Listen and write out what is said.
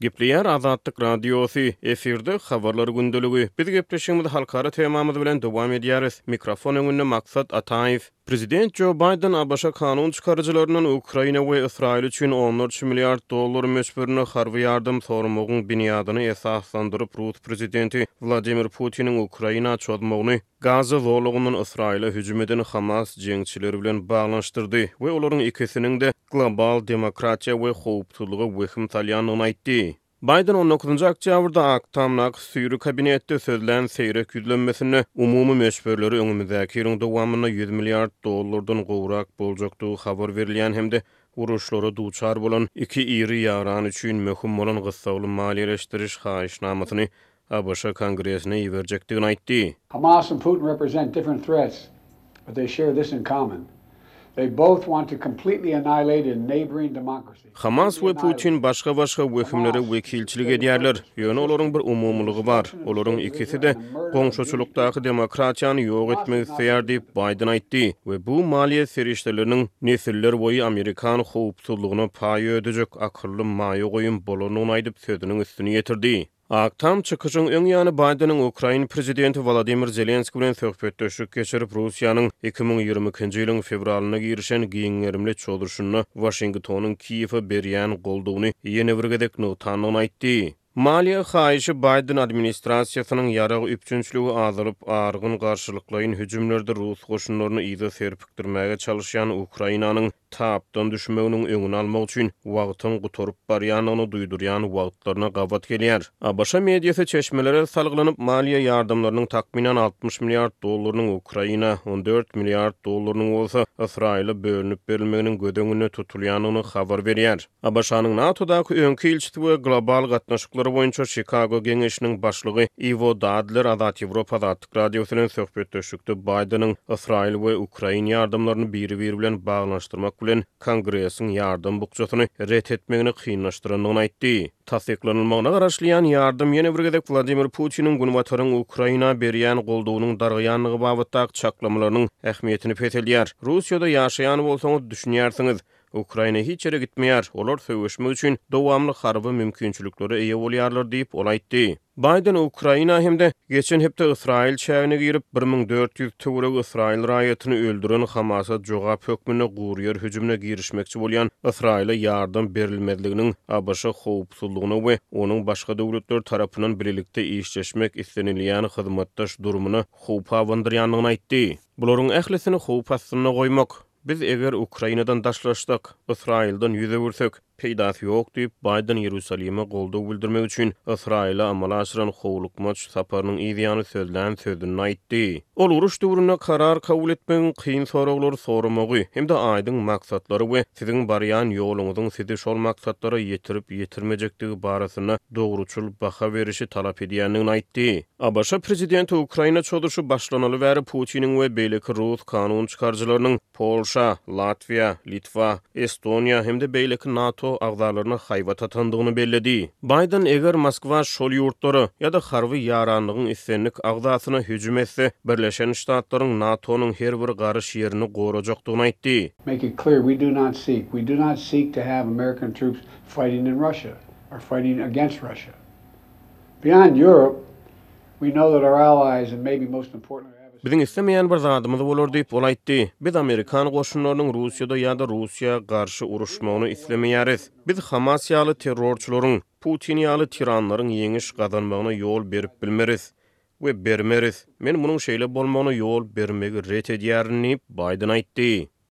Gepleýär Azatlyk Radiosy, efirde, Habarlar gündeligi. Biz gepleşigimizi halkara temamyz bilen dowam edýäris. Mikrofon öňünde Maksat Ataýew. Prezident Jo Baýden ABŞ kanun çykaryjylaryndan Ukraina we Ysraýyl üçin onlarça milliard dollar möçberinde harby ýardam soramagyň binýadyny esaslandyryp, rus prezidenti Wladimir Putiniň Ukraina çozmagyny, Gaza zolagyndan Ysraýyla hüjüm eden Hamas jeňçileri bilen baglanyşdyrdy we olaryň ikisiniň-de global demokratiýa we howpsuzlyga wehim salýandygyny aýtdy. Baýden on dokuzynjy oktýabrda Ak Tamdaky süýri kabinetde sözlän seýrek ýüzlenmesinde umumy möçberleri öňümizdäki ýylyň dowamynda ýüz milliard dollardan gowrak boljakdygy habar berilýän hem-de uruşlara duçar bolan iki iri ýarany üçin möhüm bolan gyssagly maliýeleşdiriş haýyşnamasyny ABŞ Kongresine iberjekdigini aýtdy. Hamas and Putin represent different threats, but they share this in common, they both want to completely annihilate a neighboring democracy. Hamas we Putin başga-başga wehimlere wekilçilik edýärler, ýöne olaryň bir umumylygy bar, olaryň ikisi-de goňşuçylykdaky demokratiýany ýok etmek isleýär diýip, Baýden aýtdy we bu maliýe serişdeleriniň nesillerboýy amerikan howpsuzlygyna paý ödejek akylly maýa goýum bolandygyny aýdyp, sözüniň üstüni ýetirdi. Ak Tam çykyşyň öň ýany Baýdeniň Ukraina prezidenti Wolodymyr Zelenski bilen söhbetdeşlik geçirip, Russiýanyň iki müň ýigrimi ikinji ýylyň fewralynda girişen giň gerimli çozulşyna Waşingtonyň Kiýewe berýän goldawyny ýene bir gezek nygtandygyny aýtdy. Maliýe haýyşy Baýden administrasiýasynyň ýarag üpjünçiligi azalyp, argyn garşylyklaýyn hüjümlerde rus goşunlaryny yza serpikdirmäge çalyşýan Ukrainanyň Tapdan düşmeginiň öňüni almak üçin wagtyň gutaryp barýandygyny duýdurýan wagtlaryna gabat gelýär. ABŞ mediasy çeşmelere salgylanyp, maliýe ýardamlarynyň takmynan altmyş milliard dollarynyň Ukraina, on dört milliard dollarynyň bolsa Ysraýyla bölünip berilmeginiň göz öňünde tutulýandygyny habar berýär. ABŞ-nyň NATO-daky öňki ilçisi we Global gatnaşyklar boýunça Çikago geňeşiniň başlygy Iwo Dadler Azat Ýewropa Radiosy bilen söhbetdeşlikde Baýdeniň Ysraýyl we Ukraina ýardamlaryny biri-biri bilen baglanyşdyrmak bilen Kongresiň ýardam bukjasyny ret etmegini kynlaşdyrandygyny aýtdy. Tassyklanylmagyna garaşylýan ýardam ýene bir gezek Wladimir Putiniň Günbataryň Ukraina berýän goldawynyň dargaýandygy babatdaky çaklamalarynyň ähmiýetini peseldýär. Russiýada ýaşaýan bolsaňyz düşünýärsiňiz. Ukraina hiç ýere gitmeýär, olar söweşmek üçin dowamly harby mümkinçiliklere eýe bolýarlar diýip, ol aýtdy. Baýden Ukraina hem-de geçen hepde Ysraýyl çägine girip, bir müň dört ýüz töweregi ysraýyl raýatyny öldüren Hamasa jogap hökmünde guryýer hüjümine girişmekçi bolýan Ysraýyla ýardam berilmezliginiň ABŞ howpsuzlygyna we onuň başga döwletler tarapyndan bilelikde işleşmek islenilýän hyzmatdaş durumyna howp abandyrýandygyny aýtdy. Bularyň ählisini howp astynda goýmak. Biz eger Ukrainadan daşlaşsak, Ysraýyldan ýüz öwürsek, Peýdasy ýok diýip, Baýden Iýerusalime goldaw bildirmek üçin Ysraýyla amala aşyran howlukmaç saparynyň yz ýany sözlän sözünde aýtdy. Ol uruş döwründe karar kabul etmegiň, kyn soraglary soramagy hem-de aýdyň maksatlary we siziň barýan ýoluňyzyň sizi şol maksatlara ýetirip-ýetirmejekdigi barasynda dogruçyl baha berişi talap edýändigini aýtdy. ABŞ prezidenti Ukraina çozuşy başlanaly bäri Putiniň we beýleki rus kanun çykaryjylarynyň Polşa, Latwiýa, Litwa, Estoniýa hem-de beýleki NATO agzalaryna haýbat atandygyny belledi. Baýden eger Moskwa şol ýurtlara ýa-da harby ýaranlygyň islendik agzasyna hüjüm etse, Birleşen Ştatlaryň NATO-nyň her bir garyş ýerini gorajakdygyny aýtdy. Make it clear we do not seek, we do not seek to have American troops fighting in Russia or fighting against Russia. Beyond Europe, Biziň islemeýän bir zadymyz bolar diýip, ol aýtdy. Biz amerikan goşunlarynyň Russiýada ýa-da Russiýa garşy uruşmagyny islemeýäris. Biz Hamas ýaly terrorçylaryň, Putin ýaly tiranlaryň ýeňiş gazanmagyna ýol berip bilmeris we bermeris. Men munuň şeýle bolmagyna ýol bermegi ret edýärin diýip, Baýden aýtdy.